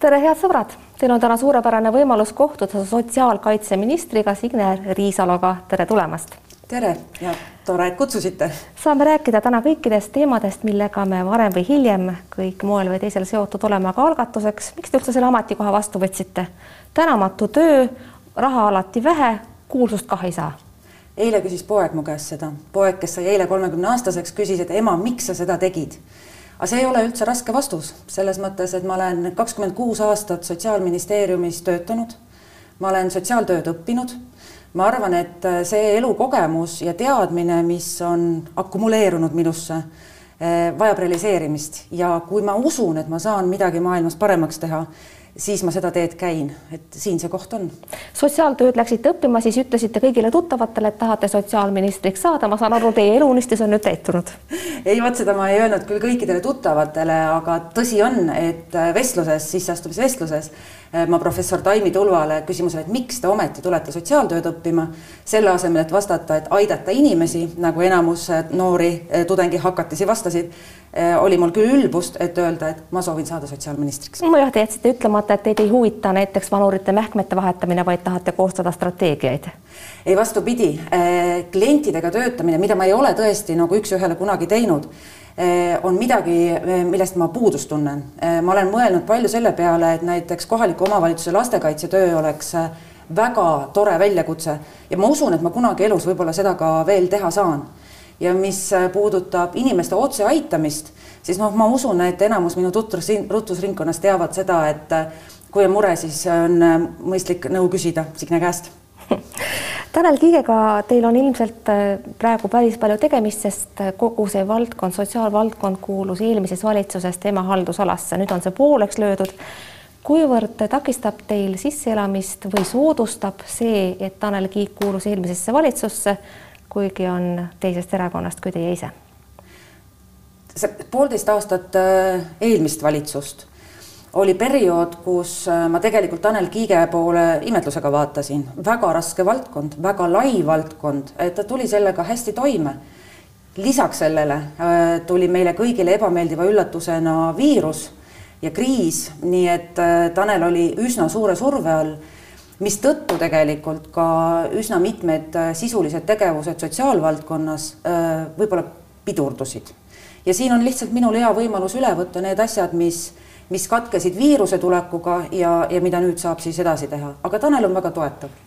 tere, head sõbrad, teil on täna suurepärane võimalus kohtuda sotsiaalkaitseministriga Signe Riisaloga, tere tulemast. tere ja tore, et kutsusite. saame rääkida täna kõikidest teemadest, millega me varem või hiljem kõik moel või teisel seotud oleme, aga algatuseks, miks te üldse selle ametikoha vastu võtsite? tänamatu töö, raha alati vähe, kuulsust kah ei saa eile küsis poeg mu käest seda, poeg, kes sai eile kolmekümne aastaseks, küsis, et ema, miks sa seda tegid aga see ei ole üldse raske vastus, selles mõttes, et ma olen kakskümmend kuus aastat Sotsiaalministeeriumis töötanud. ma olen sotsiaaltööd õppinud. ma arvan, et see elukogemus ja teadmine, mis on akumuleerunud minusse, eh, vajab realiseerimist ja kui ma usun, et ma saan midagi maailmas paremaks teha, siis ma seda teed käin, et siin see koht on. sotsiaaltööd läksite õppima, siis ütlesite kõigile tuttavatele, et tahate sotsiaalministriks saada, ma saan aru, teie eluunistus on nüüd täitunud. ei, vot seda ma ei öelnud küll kõikidele tuttavatele, aga tõsi on, et vestluses, sisseastumisvestluses ma professor Taimi Tulvale küsimusele, et miks te ometi tulete sotsiaaltööd õppima, selle asemel, et vastata, et aidata inimesi, nagu enamus äh, noori äh, tudengihakatisi vastasid, oli mul küll ülbust, et öelda, et ma soovin saada sotsiaalministriks. nojah, te jätsite ütlemata, et teid ei huvita näiteks vanurite mähkmete vahetamine, vaid tahate koostada strateegiaid. ei, vastupidi, klientidega töötamine, mida ma ei ole tõesti nagu üks-ühele kunagi teinud on midagi, eh, millest ma puudust tunnen. Eh, ma olen mõelnud palju selle peale, et näiteks kohaliku omavalitsuse lastekaitsetöö oleks väga tore väljakutse ja ma usun, et ma kunagi elus võib-olla seda ka veel teha saan. ja mis puudutab inimeste otseaitamist, siis noh, ma usun, et enamus minu tutvus, tutvusringkonnas teavad seda, et kui on mure, siis on mõistlik nõu küsida Signe käest Tanel Kiigega teil on ilmselt äh, praegu päris palju tegemist, sest äh, kogu see valdkond, sotsiaalvaldkond kuulus eelmises valitsuses tema haldusalasse, nüüd on see pooleks löödud. kuivõrd takistab teil sisseelamist või soodustab see, et Tanel Kiik kuulus eelmisesse valitsusse, kuigi on teisest erakonnast kui teie ise? see poolteist aastat äh, eelmist valitsust oli periood, kus äh, ma tegelikult Tanel Kiige poole imetlusega vaatasin, väga raske valdkond, väga lai valdkond, et ta tuli sellega hästi toime. lisaks sellele äh, tuli meile kõigile ebameeldiva üllatusena viirus ja kriis, nii et äh, Tanel oli üsna suure surve all, mistõttu tegelikult ka üsna mitmed sisulised tegevused sotsiaalvaldkonnas võib-olla pidurdusid. ja siin on lihtsalt minul hea võimalus üle võtta need asjad, mis mis katkesid viiruse tulekuga ja, ja mida nüüd saab siis edasi teha, aga Tanel on väga toetav.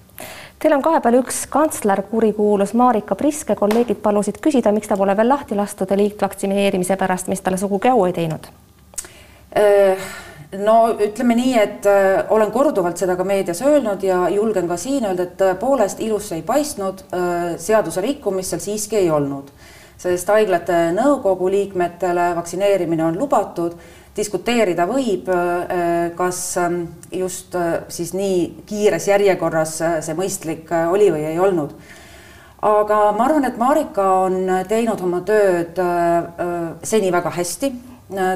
Teil on kahepeal üks kantsler, kurikuulus Marika Priske, kolleegid palusid küsida, miks ta pole veel lahti lastud eliitvaktsineerimise pärast, mis talle sugugi au ei teinud? Äh, no ütleme nii, et äh, olen korduvalt seda ka meedias öelnud ja julgen ka siin öelda, et tõepoolest ilus ei paistnud äh,, seaduse rikkumist seal siiski ei olnud, sest haiglate nõukogu liikmetele vaktsineerimine on lubatud diskuteerida võib, äh, kas ähm, just äh, siis nii kiires järjekorras äh, see mõistlik oli või ei olnud. aga ma arvan, et Marika on teinud oma tööd seni väga hästi.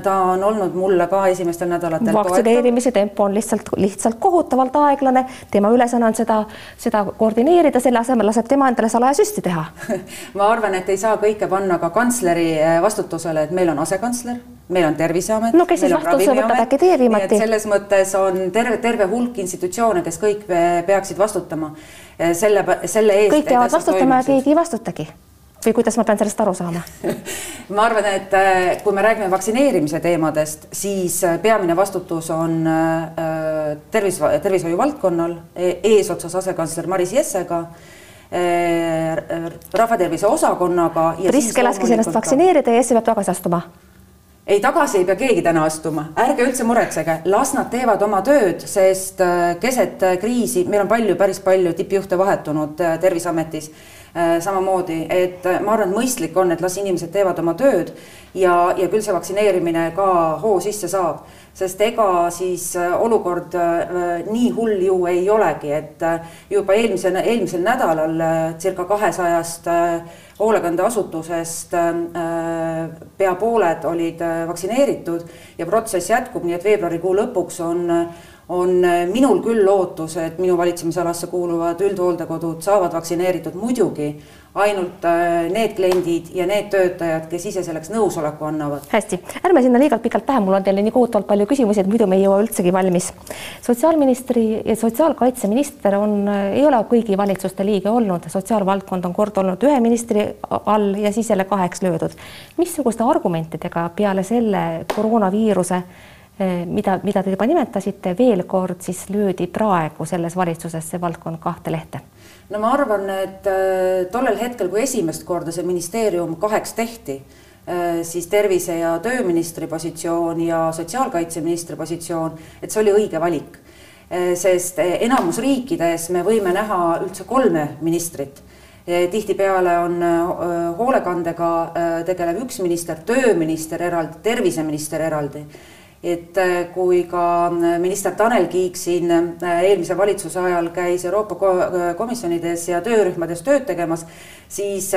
Ta on olnud mulle ka esimestel nädalatel vaktsineerimise tempo on lihtsalt, lihtsalt kohutavalt aeglane, tema ülesanne on seda, seda koordineerida, selle asemel laseb tema endale salajasüsti teha. Ma arvan, et ei saa kõike panna ka kantsleri vastutusele, et meil on asekantsler meil on Terviseamet. no kes siis vastutuse võtab, äkki teie viimati? selles mõttes on terve, terve hulk institutsioone, kes kõik peaksid vastutama eh, selle, selle eest. kõik peavad vastutama ja keegi ei vastutagi või kuidas ma pean sellest aru saama ma arvan, et eh, kui me räägime vaktsineerimise teemadest, siis eh, peamine vastutus on tervis, tervishoiu valdkonnal e-, eesotsas asekantsler Maris Jessega rahvatervise osakonnaga. Priske laskis ennast vaktsineerida ja Jesse peab tagasi astuma ei, tagasi ei pea keegi täna astuma, ärge üldse muretsege, las nad teevad oma tööd, sest äh, keset äh, kriisi meil on palju, päris palju tippjuhte vahetunud äh, Terviseametis. Samamoodi, et ma arvan, et mõistlik on, et las inimesed teevad oma tööd ja, ja küll see vaktsineerimine ka hoo sisse saab sest ega siis äh, olukord äh, nii hull ju ei olegi, et äh, juba eelmisel, eelmisel nädalal circa kahesajast hoolekandeasutusest pea pooled olid vaktsineeritud ja protsess jätkub, nii et veebruarikuu lõpuks on on minul küll lootus, et minu valitsemisalasse kuuluvad üldhooldekodud saavad vaktsineeritud, muidugi ainult äh, need kliendid ja need töötajad, kes ise selleks nõusoleku annavad. hästi, ärme sinna liialt pikalt lähe, mul on teile nii kohutavalt palju küsimusi, et muidu me ei jõua üldsegi valmis. sotsiaalministri ja sotsiaalkaitseminister on, ei ole kõigi valitsuste liige olnud, sotsiaalvaldkond on kord olnud ühe ministri all ja siis jälle kaheks löödud. missuguste argumentidega peale selle koroonaviiruse eh, mida, mida te juba nimetasite, veel kord siis löödi praegu selles valitsuses see valdkond kahte lehte no ma arvan, et äh, tollel hetkel, kui esimest korda see ministeerium kaheks tehti, äh, siis tervise- ja tööministri positsioon ja sotsiaalkaitseministri positsioon, et see oli õige valik. Äh, sest enamus riikides me võime näha üldse kolme ministrit tihtipeale on hoolekandega tegelev üks minister, tööminister eraldi, terviseminister eraldi et äh, kui ka äh, minister Tanel Kiik siin äh, eelmise valitsuse ajal käis Euroopa komisjonides ja töörühmades tööd tegemas, siis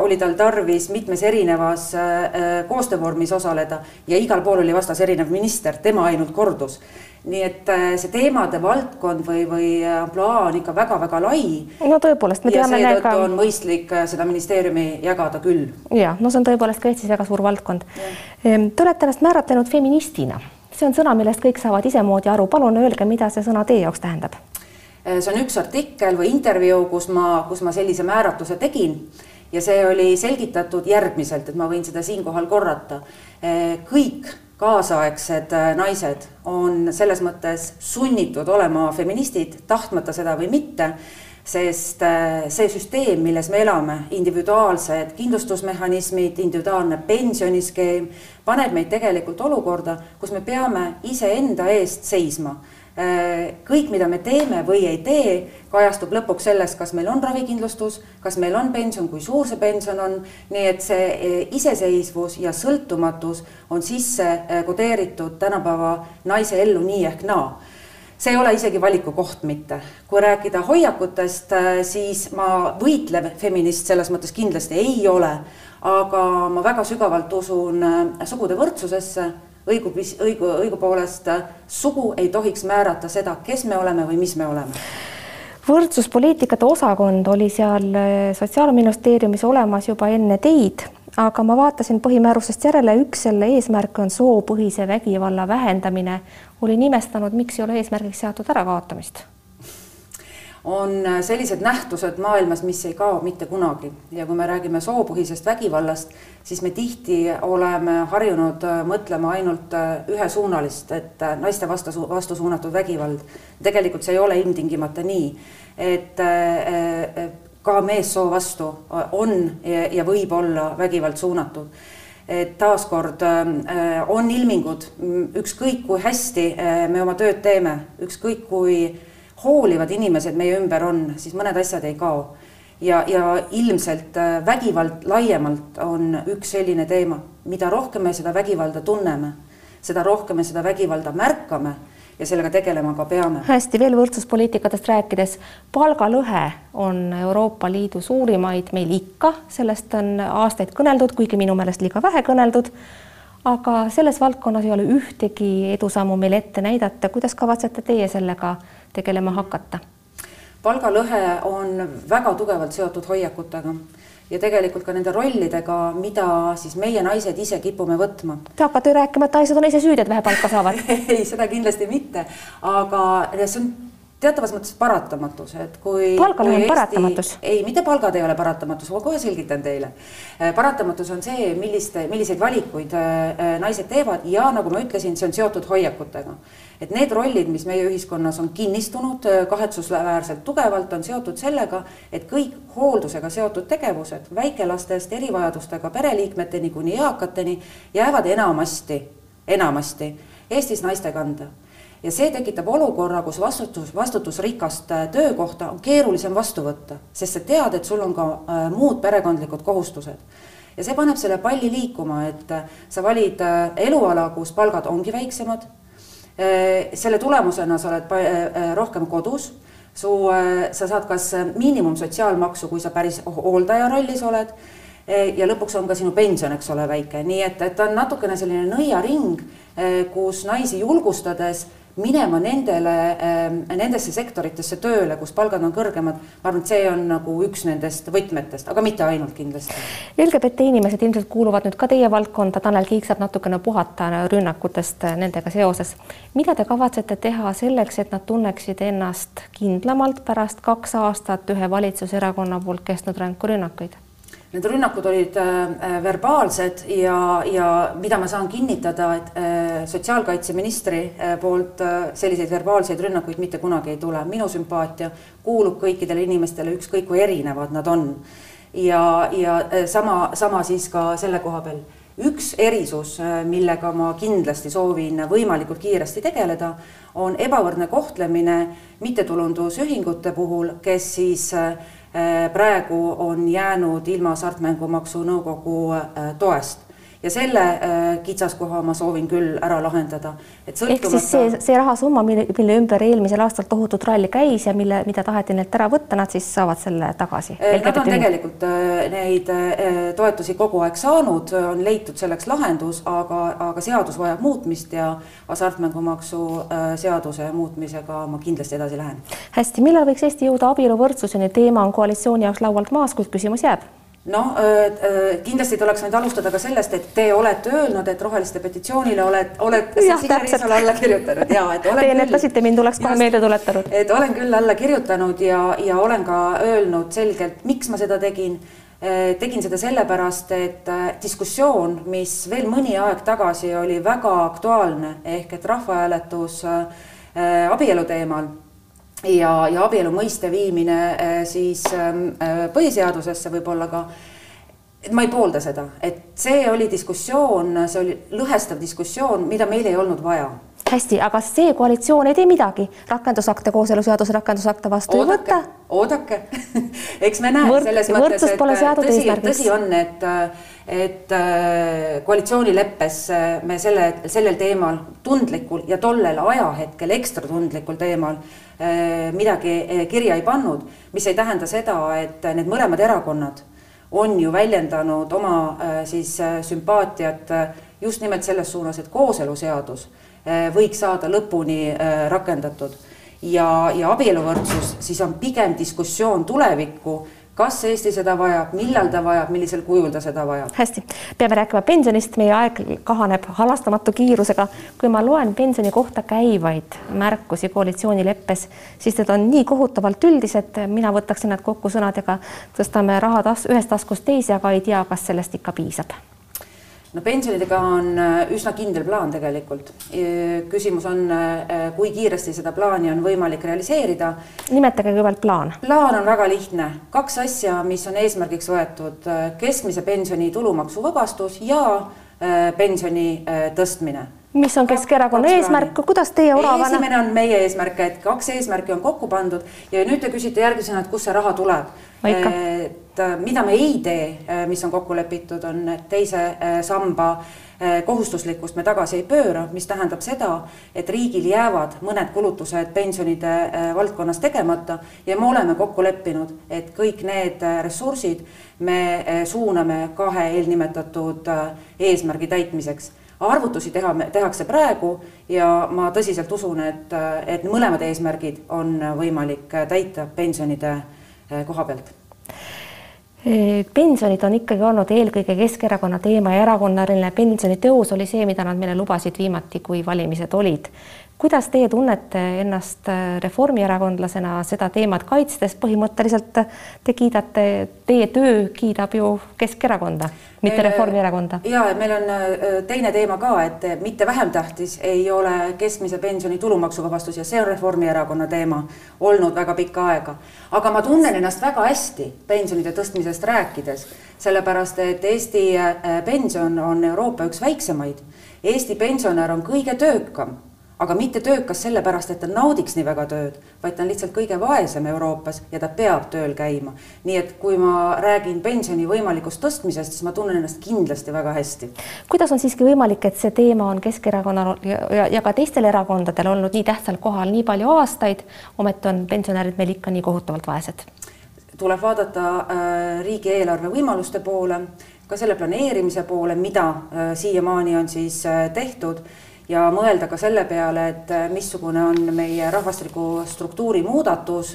oli tal tarvis mitmes erinevas koostöövormis osaleda ja igal pool oli vastas erinev minister, tema ainult kordus nii et see teemade valdkond või, või ampluaa on ikka väga-väga lai. no tõepoolest, me teame. ja seetõttu on mõistlik seda ministeeriumi jagada küll. ja no see on tõepoolest ka Eestis väga suur valdkond. Ehm, te olete ennast määratlenud feministina see on sõna, millest kõik saavad isemoodi aru, palun öelge, mida see sõna teie jaoks tähendab? Äh, see on üks artikkel või intervjuu, kus ma, kus ma sellise määratluse tegin ja see oli selgitatud järgmiselt, et ma võin seda siinkohal korrata. Äh, kõik kaasaegsed äh, naised on selles mõttes sunnitud olema feministid, tahtmata seda või mitte sest äh, see süsteem, milles me elame, individuaalsed kindlustusmehhanismid, individuaalne pensioniskeem, paneb meid tegelikult olukorda, kus me peame iseenda eest seisma kõik, mida me teeme või ei tee, kajastub lõpuks selles, kas meil on ravikindlustus, kas meil on pension, kui suur see pension on, nii et see äh, iseseisvus ja sõltumatus on sisse kodeeritud tänapäeva naise ellu nii ehk naa. See ei ole isegi valiku koht mitte. kui rääkida hoiakutest, äh, siis ma võitlev feminist selles mõttes kindlasti ei ole, aga ma väga sügavalt usun sugude võrdsusesse, õigu, õigu, õigupoolest äh, sugu ei tohiks määrata seda, kes me oleme või mis me oleme võrdsuspoliitikate osakond oli seal Sotsiaalministeeriumis olemas juba enne teid aga ma vaatasin põhimäärusest järele, üks selle eesmärk on soopõhise vägivalla vähendamine, oli nimestanud, miks ei ole eesmärgiks seatud ärakaotamist? On sellised nähtused maailmas, mis ei kao mitte kunagi ja kui me räägime soopõhisest vägivallast, siis me tihti oleme harjunud mõtlema ainult ühesuunalist, et naiste vastu, vastu suunatud vägivald. tegelikult see ei ole ilmtingimata nii, et ka meessoo vastu on ja, võib olla vägivald suunatud. et taaskord äh, on ilmingud, ükskõik kui hästi äh, me oma tööd teeme, ükskõik kui hoolivad inimesed meie ümber on, siis mõned asjad ei kao. ja, ja ilmselt äh, vägivald laiemalt on üks selline teema, mida rohkem me seda vägivalda tunneme, seda rohkem me seda vägivalda märkame ja sellega tegelema ka peame. hästi, veel võrdsuspoliitikatest rääkides, palgalõhe on Euroopa Liidu suurimaid meil ikka, sellest on aastaid kõneldud, kuigi minu meelest liiga vähe kõneldud. aga selles valdkonnas ei ole ühtegi edusammu meil ette näidata, kuidas kavatsete teie sellega tegelema hakata? palgalõhe on väga tugevalt seotud hoiakutega ja tegelikult ka nende rollidega, mida siis meie naised ise kipume võtma. Te hakkate rääkima, et naised on ise süüdi, et vähe palka saavad ei, seda kindlasti mitte, aga see on teatavas mõttes paratamatus, et kui. palgal on paratamatus. ei, mitte palgad ei ole paratamatus, ma kohe selgitan teile. Äh, paratamatus on see, milliste, milliseid valikuid äh, äh, naised teevad ja nagu ma ütlesin, see on seotud hoiakutega. Et need rollid, mis meie ühiskonnas on kinnistunud kahetsusväärselt tugevalt, on seotud sellega, et kõik hooldusega seotud tegevused väikelastest erivajadustega pereliikmeteni kuni eakateni jäävad enamasti, enamasti Eestis naiste kanda ja see tekitab olukorra, kus vastutus, vastutusrikast äh, töökohta on keerulisem vastu võtta, sest sa tead, et sul on ka äh, muud perekondlikud kohustused. ja see paneb selle palli liikuma, et äh, sa valid eluala, kus palgad ongi väiksemad. Selle tulemusena sa oled rohkem kodus su, sa saad kas miinimumsotsiaalmaksu, kui sa päris hooldaja rollis oled ja lõpuks on ka sinu pension, eks ole, väike, nii et, et ta on natukene selline nõiaring, kus naisi julgustades minema nendele, nendesse sektoritesse tööle, kus palgad on kõrgemad, ma arvan, et see on nagu üks nendest võtmetest, aga mitte ainult kindlasti. LGBT inimesed ilmselt kuuluvad nüüd ka teie valdkonda, Tanel Kiik saab natukene puhata rünnakutest nendega seoses. mida te kavatsete teha selleks, et nad tunneksid ennast kindlamalt pärast kaks aastat ühe valitsuserakonna poolt kestnud ränku rünnakuid? Need rünnakud olid äh, verbaalsed ja, ja mida ma saan kinnitada, et äh, sotsiaalkaitseministri äh, poolt äh, selliseid verbaalseid rünnakuid mitte kunagi ei tule. minu sümpaatia kuulub kõikidele inimestele, ükskõik kui erinevad nad on. ja, ja äh, sama, sama siis ka selle koha peal. üks erisus, äh, millega ma kindlasti soovin võimalikult kiiresti tegeleda, on ebavõrdne kohtlemine mittetulundusühingute puhul, kes siis äh, Äh, praegu on jäänud ilma Hasartmängumaksu Nõukogu äh, toest ja selle äh, kitsaskoha ma soovin küll ära lahendada. Sõltumata... ehk siis see, see rahasumma, mille, mille ümber eelmisel aastal tohutut ralli käis ja mille, mida taheti neilt ära võtta, nad siis saavad selle tagasi? Nad on tegelikult neid toetusi kogu aeg saanud, on leitud selleks lahendus, aga, aga seadus vajab muutmist ja hasartmängumaksu seaduse muutmisega ma kindlasti edasi lähen. hästi, millal võiks Eesti jõuda abieluvõrdsuseni, teema on koalitsiooni jaoks laualt maas, kuid küsimus jääb noh, kindlasti tuleks nüüd alustada ka sellest, et te olete öelnud, et roheliste petitsioonile oled, olete Signe Riisalo alla kirjutanud ja et olen Te ennetasite mind, oleks kohe meelde tuletanud. et olen küll alla kirjutanud ja, ja olen ka öelnud selgelt, miks ma seda tegin. tegin seda sellepärast, et diskussioon, mis veel mõni aeg tagasi oli väga aktuaalne ehk et rahvahääletus abielu teemal ja, ja abielu mõiste viimine äh, siis ähm, äh, põhiseadusesse võib-olla ka. Et ma ei poolda seda, et see oli diskussioon, see oli lõhestav diskussioon, mida meil ei olnud vaja. Hästi, aga see koalitsioon ei tee midagi, rakendusakte, kooseluseaduse rakendusakte vastu oodake, ei võta. oodake. Eks me näe Võrd, selles mõttes, et tõsi, tõsi on, et, et äh, koalitsioonileppes me selle, sellel teemal tundlikul ja tollel ajahetkel ekstra tundlikul teemal äh, midagi äh, kirja ei pannud, mis ei tähenda seda, et need mõlemad erakonnad on ju väljendanud oma siis sümpaatiat just nimelt selles suunas, et kooseluseadus võiks saada lõpuni rakendatud. ja, ja abieluvõrdsus siis on pigem diskussioon tulevikku kas Eesti seda vajab, millal ta vajab, millisel kujul ta seda vajab? hästi, peame rääkima pensionist, meie aeg kahaneb halastamatu kiirusega. kui ma loen pensioni kohta käivaid märkusi koalitsioonileppes, siis need on nii kohutavalt üldised, mina võtaksin nad kokku sõnadega, tõstame raha tas ühest taskust teise, aga ei tea, kas sellest ikka piisab no pensionidega on äh, üsna kindel plaan tegelikult. küsimus on, äh, kui kiiresti seda plaani on võimalik realiseerida. nimetage kõigepealt plaan. plaan on väga lihtne, kaks asja, mis on eesmärgiks võetud, äh, keskmise pensioni tulumaksuvabastus ja pensioni tõstmine mis on Keskerakonna eesmärk, kuidas teie oravana? esimene on meie eesmärk, et kaks eesmärki on kokku pandud ja nüüd te küsite järgmisena, et kust see raha tuleb. Et äh, mida me ei tee, äh, mis on kokku lepitud, on, teise äh, samba kohustuslikkust me tagasi ei pööra, mis tähendab seda, et riigil jäävad mõned kulutused pensionide valdkonnas tegemata ja me oleme kokku leppinud, et kõik need ressursid me suuname kahe eelnimetatud eesmärgi täitmiseks. Arvutusi teha, tehakse praegu ja ma tõsiselt usun, et, et mõlemad eesmärgid on võimalik täita pensionide koha pealt pensionid on ikkagi olnud eelkõige Keskerakonna teema ja erakonnaline pensionitõus oli see, mida nad meile lubasid viimati, kui valimised olid kuidas teie tunnete ennast äh, reformierakondlasena seda teemat kaitstes, põhimõtteliselt te kiidate, teie töö kiidab ju Keskerakonda, mitte meil, Reformierakonda. ja meil on äh, teine teema ka, et mitte vähem tähtis ei ole keskmise pensioni tulumaksuvabastus ja see on Reformierakonna teema olnud väga pikka aega. aga ma tunnen ennast väga hästi pensionide tõstmisest rääkides, sellepärast et Eesti äh, pension on Euroopa üks väiksemaid. Eesti pensionär on kõige töökam aga mitte töökas sellepärast, et ta naudiks nii väga tööd, vaid ta on lihtsalt kõige vaesem Euroopas ja ta peab tööl käima. nii et kui ma räägin pensioni võimalikust tõstmisest, siis ma tunnen ennast kindlasti väga hästi. kuidas on siiski võimalik, et see teema on Keskerakonnal ja, ja, ka teistel erakondadel olnud nii tähtsal kohal nii palju aastaid, ometi on pensionärid meil ikka nii kohutavalt vaesed? tuleb vaadata äh, riigieelarve võimaluste poole, ka selle planeerimise poole, mida äh, siiamaani on siis äh, tehtud ja mõelda ka selle peale, et missugune on meie rahvastiku struktuuri muudatus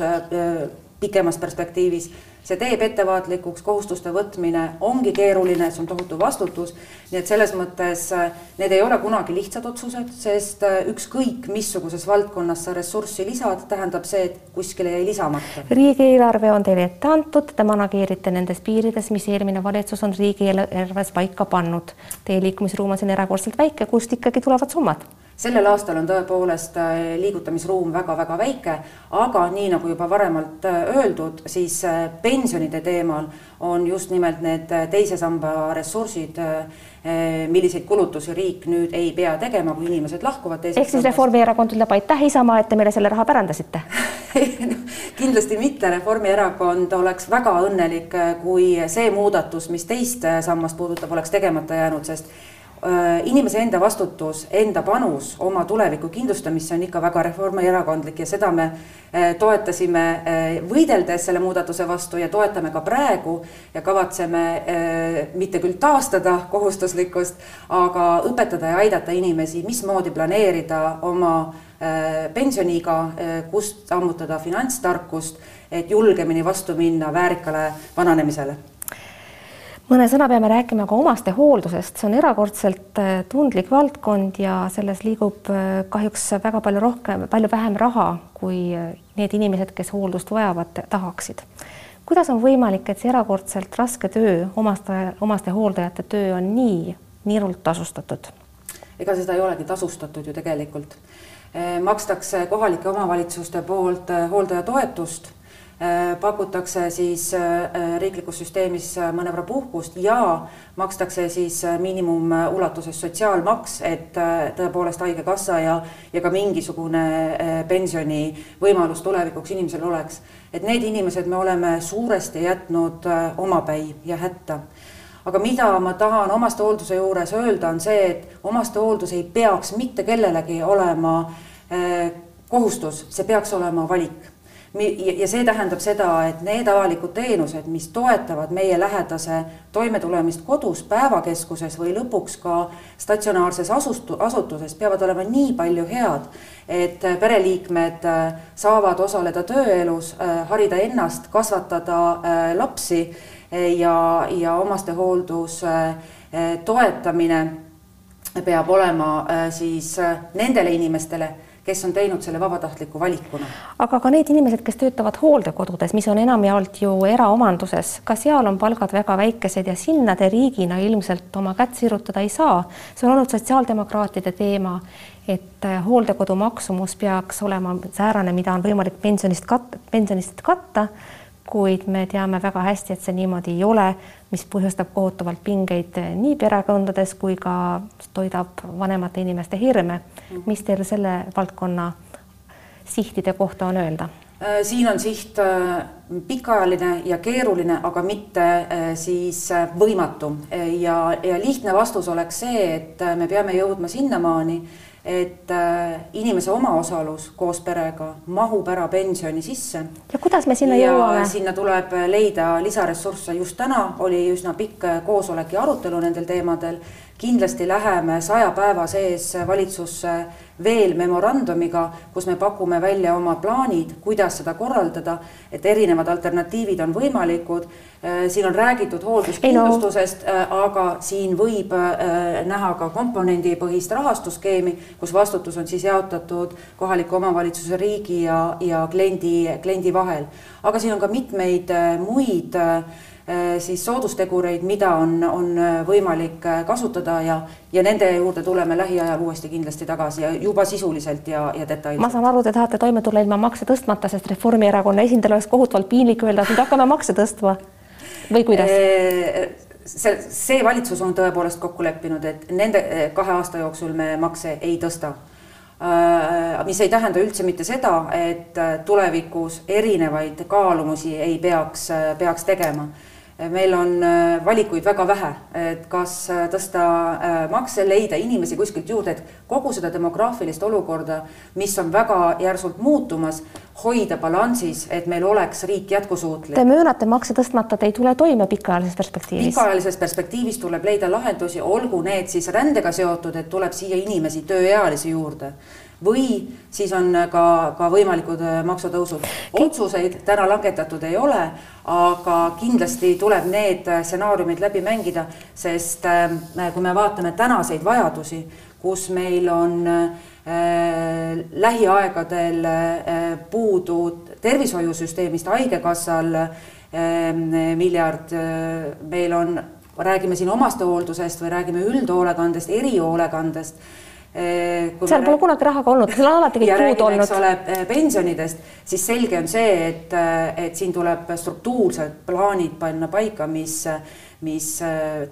pikemas perspektiivis see teeb ettevaatlikuks, kohustuste võtmine ongi keeruline, see on tohutu vastutus. nii et selles mõttes äh, need ei ole kunagi lihtsad otsused, sest äh, ükskõik missuguses valdkonnas sa ressurssi lisad, tähendab see, et kuskile jäi lisamata. riigieelarve on teile ette antud, te manageerite nendes piirides, mis eelmine valitsus on riigieelarves paika pannud. Teie liikumisruum on siin erakordselt väike, kust ikkagi tulevad summad? Sellel aastal on tõepoolest äh, liigutamisruum väga-väga väike, aga nii nagu juba varemalt äh, öeldud, siis äh, pensionide teemal on just nimelt need teise samba ressursid, milliseid kulutusi riik nüüd ei pea tegema, kui inimesed lahkuvad teisest ehk siis Reformierakond ütleb aitäh, Isamaa, et te meile selle raha pärandasite. Kindlasti mitte, Reformierakond oleks väga õnnelik, kui see muudatus, mis teist sammast puudutab, oleks tegemata jäänud, sest inimese enda vastutus, enda panus oma tuleviku kindlustamisse on ikka väga reformierakondlik ja seda me äh, toetasime äh, võideldes selle muudatuse vastu ja toetame ka praegu ja kavatseme mitte küll taastada kohustuslikkust, aga õpetada ja aidata inimesi, mismoodi planeerida oma pensioniiga, kust ammutada finantstarkust, et julgemini vastu minna väärikale vananemisele mõne sõna peame rääkima ka omastehooldusest, see on erakordselt äh, tundlik valdkond ja selles liigub äh, kahjuks väga palju rohkem, palju vähem raha, kui äh, need inimesed, kes hooldust vajavad, tahaksid. kuidas on võimalik, et see erakordselt raske töö, omaste, omastehooldajate töö on nii niirult tasustatud? ega seda ei olegi tasustatud ju tegelikult. makstakse kohalike omavalitsuste poolt hooldajatoetust pakutakse siis äh, riiklikus süsteemis äh, mõnevõrra puhkust ja makstakse siis miinimumulatuses sotsiaalmaks, et tõepoolest Haigekassa ja, ja ka mingisugune pensionivõimalus tulevikuks inimesel oleks. et need inimesed me oleme suuresti jätnud omapäi ja hätta aga mida ma tahan omastehoolduse juures öelda, on see, et omastehooldus ei peaks mitte kellelegi olema kohustus, see peaks olema valik ja see tähendab seda, et need avalikud teenused, mis toetavad meie lähedase toimetulemist kodus, päevakeskuses või lõpuks ka statsionaarses asustu-, asutuses, peavad olema nii palju head, et pereliikmed äh, saavad osaleda tööelus, äh, harida ennast, kasvatada äh, lapsi ja, ja omastehooldus toetamine peab olema siis nendele inimestele kes on teinud selle vabatahtliku valikuna. aga ka need inimesed, kes töötavad hooldekodudes, mis on enamjaolt ju eraomanduses, ka seal on palgad väga väikesed ja sinna te riigina ilmselt oma kätt sirutada ei saa. see on olnud sotsiaaldemokraatide teema, et äh, hooldekodu maksumus peaks olema säärane, mida on võimalik pensionist kat-, pensionist katta kuid me teame väga hästi, et see niimoodi ei ole, mis põhjustab kohutavalt pingeid nii perekondades kui ka toidab vanemate inimeste hirme. mis teil selle valdkonna sihtide kohta on öelda? Äh, siin on siht äh, pikaajaline ja keeruline, aga mitte äh, siis võimatu ja, ja lihtne vastus oleks see, et me peame jõudma sinnamaani, et äh, inimese omaosalus koos perega mahub ära pensioni sisse. ja kuidas me sinna ja jõuame? sinna tuleb leida lisaressursse, just täna oli üsna pikk koosolek ja arutelu nendel teemadel. Kindlasti läheme saja päeva sees valitsusse veel memorandumiga, kus me pakume välja oma plaanid, kuidas seda korraldada, et erinevad alternatiivid on võimalikud. Äh, siin on räägitud hoolduskindlustusest, äh, aga siin võib äh, näha ka komponendipõhist rahastusskeemi, kus vastutus on siis jaotatud kohaliku omavalitsuse, riigi ja, ja kliendi, kliendi vahel. aga siin on ka mitmeid muid Äh, siis soodustegureid, mida on, on äh, võimalik äh, kasutada ja, ja nende juurde tuleme lähiajal uuesti kindlasti tagasi ja juba sisuliselt ja, ja detailselt. ma saan aru, te tahate toime tulla ilma makse tõstmata, sest Reformierakonna esindajal oleks kohutavalt piinlik öelda, et nüüd hakkame makse tõstma või kuidas? see, see valitsus on tõepoolest kokku leppinud, et nende kahe aasta jooksul me makse ei tõsta mis ei tähenda üldse mitte seda, et tulevikus erinevaid kaalumusi ei peaks, peaks tegema meil on äh, valikuid väga vähe, et kas äh, tõsta makse, leida inimesi kuskilt juurde, et kogu seda demograafilist olukorda, mis on väga järsult muutumas, hoida balansis, et meil oleks riik jätkusuutlik. Te möönate, makse tõstmata te ei tule toime pikaajalises perspektiivis? pikaajalises perspektiivis tuleb leida lahendusi, olgu need siis rändega seotud, et tuleb siia inimesi, tööealisi juurde või siis on ka, ka võimalikud äh, maksutõusud. otsuseid täna langetatud ei ole, aga kindlasti tuleb need äh, stsenaariumid läbi mängida, sest äh, kui me vaatame tänaseid vajadusi, kus meil on äh, lähiaegadel äh, puudu tervishoiusüsteemist, haigekassal äh, miljard äh,, meil on, räägime siin omastehooldusest või räägime üldhoolekandest, erihoolekandest seal pole kunagi raha ka olnud, seal on alati kõik puudu olnud. eks ole, eh, pensionidest, siis selge on see, et, eh, et siin tuleb struktuursed plaanid panna paika, mis, mis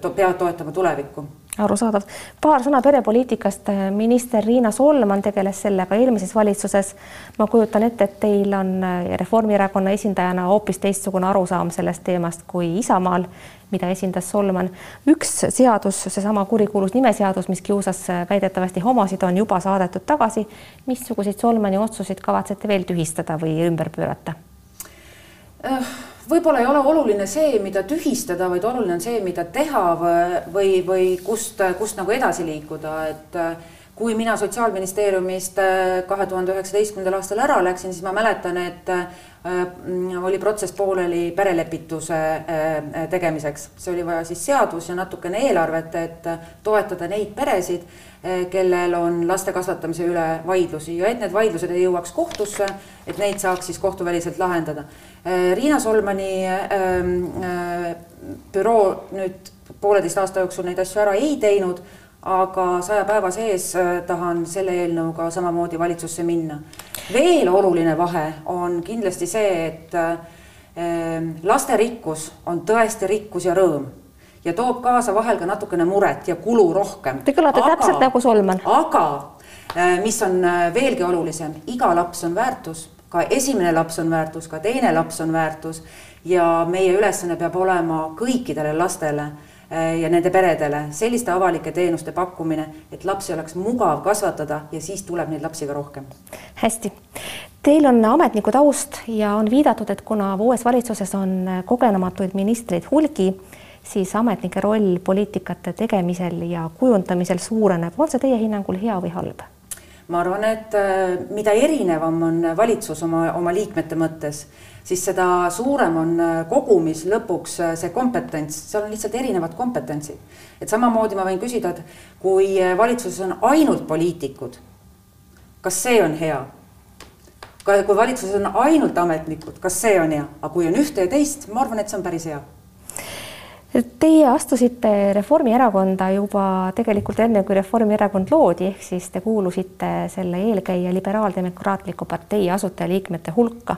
to, peavad toetama tulevikku arusaadav. paar sõna perepoliitikast. minister Riina Solman tegeles sellega eelmises valitsuses. ma kujutan ette, et teil on Reformierakonna esindajana hoopis teistsugune arusaam sellest teemast kui Isamaal mida esindas Solman. üks seadus, seesama kurikuulus nimeseadus, mis kiusas väidetavasti homosid, on juba saadetud tagasi. missuguseid Solmani otsuseid kavatsete veel tühistada või ümber pöörata? Äh, võib-olla ei ole oluline see, mida tühistada, vaid oluline on see, mida teha või, või kust, kust nagu edasi liikuda, et äh, kui mina Sotsiaalministeeriumist äh, kahe tuhande üheksateistkümnendal aastal ära läksin, siis ma mäletan, et Äh, oli protsess pooleli perelepituse äh, tegemiseks. see oli vaja siis seadus ja natukene eelarvet, et toetada neid peresid, kellel on laste kasvatamise üle vaidlusi ja et need vaidlused ei jõuaks kohtusse, et neid saaks siis kohtuväliselt lahendada. Riina Solmani ähm, büroo nüüd pooleteist aasta jooksul neid asju ära ei teinud aga saja päeva sees äh, tahan selle eelnõuga samamoodi valitsusse minna. veel oluline vahe on kindlasti see, et äh, lasterikkus on tõesti rikkus ja rõõm ja toob kaasa vahel ka natukene muret ja kulu rohkem. Te kõlate täpselt nagu Solman. aga äh, mis on veelgi olulisem, iga laps on väärtus, ka esimene laps on väärtus, ka teine laps on väärtus ja meie ülesanne peab olema kõikidele lastele ja nende peredele selliste avalike teenuste pakkumine, et lapsi oleks mugav kasvatada ja siis tuleb neid lapsi ka rohkem. hästi. Teil on ametniku taust ja on viidatud, et kuna uues valitsuses on kogenematuid ministreid hulgi, siis ametnike roll poliitikate tegemisel ja kujundamisel suureneb. on see teie hinnangul hea või halb? ma arvan, et äh, mida erinevam on valitsus oma, oma liikmete mõttes, siis seda suurem on äh, kogumis lõpuks äh, see kompetents, seal on lihtsalt erinevad kompetentsid. et samamoodi ma võin küsida, et kui valitsuses on ainult poliitikud, kas see on hea? kui valitsuses on ainult ametnikud, kas see on hea, aga kui on ühte ja teist, ma arvan, et see on päris hea Teie astusite Reformierakonda juba tegelikult enne, kui Reformierakond loodi, ehk siis te kuulusite selle eelkäija Liberaaldemokraatliku partei asutajaliikmete hulka.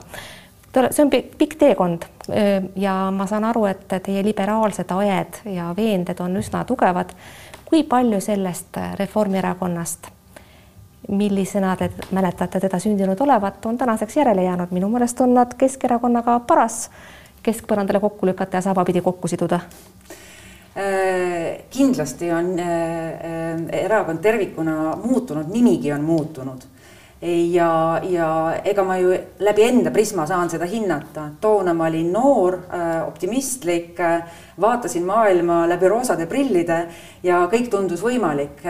See on pikk teekond ja ma saan aru, et teie liberaalsed ajed ja veended on üsna tugevad. kui palju sellest Reformierakonnast, millisena te mäletate teda sündinud olevat, on tänaseks järele jäänud? minu meelest on nad Keskerakonnaga paras keskpõrandale kokku lükata ja sabapidi kokku siduda? Äh, kindlasti on äh, äh, erakond tervikuna muutunud, nimigi on muutunud ja, ja ega ma ju läbi enda prisma saan seda hinnata. toona ma olin noor, optimistlik, vaatasin maailma läbi roosade prillide ja kõik tundus võimalik.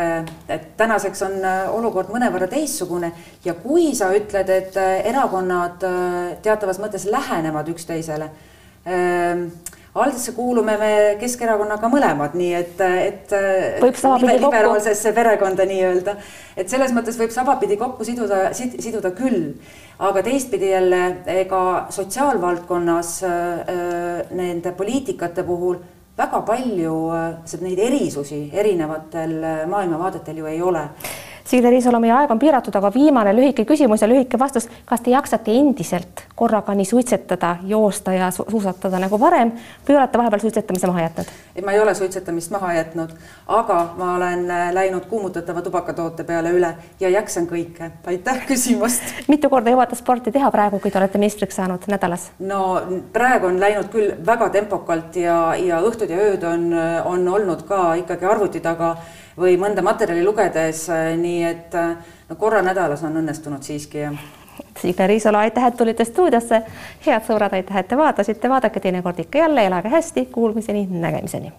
et tänaseks on olukord mõnevõrra teistsugune ja kui sa ütled, et erakonnad teatavas mõttes lähenevad üksteisele Aldesse kuulume me Keskerakonnaga mõlemad, nii et, et liber, liberaalsesse perekonda nii-öelda, et selles mõttes võib sabapidi kokku siduda, siduda küll, aga teistpidi jälle ega sotsiaalvaldkonnas äh, nende poliitikate puhul väga palju äh, neid erisusi erinevatel maailmavaadetel ju ei ole Signe Riisalo, meie aeg on piiratud, aga viimane lühike küsimus ja lühike vastus. kas te jaksate endiselt korraga nii suitsetada, joosta ja su suusatada nagu varem või olete vahepeal suitsetamise maha jätnud? ei, ma ei ole suitsetamist maha jätnud, aga ma olen äh, läinud kuumutatava tubakatoote peale üle ja jaksan kõike. aitäh küsimast mitu korda jõuate sporti teha praegu, kui te olete ministriks saanud nädalas? no praegu on läinud küll väga tempokalt ja, ja õhtud ja ööd on, on olnud ka ikkagi arvuti taga või mõnda materjali lugedes, äh, nii et äh, no korra nädalas on õnnestunud siiski, jah. Signe Riisalo, aitäh, et tulite stuudiosse. head sõbrad, aitäh, et te vaatasite, vaadake teinekord ikka jälle, elage hästi, kuulmiseni, nägemiseni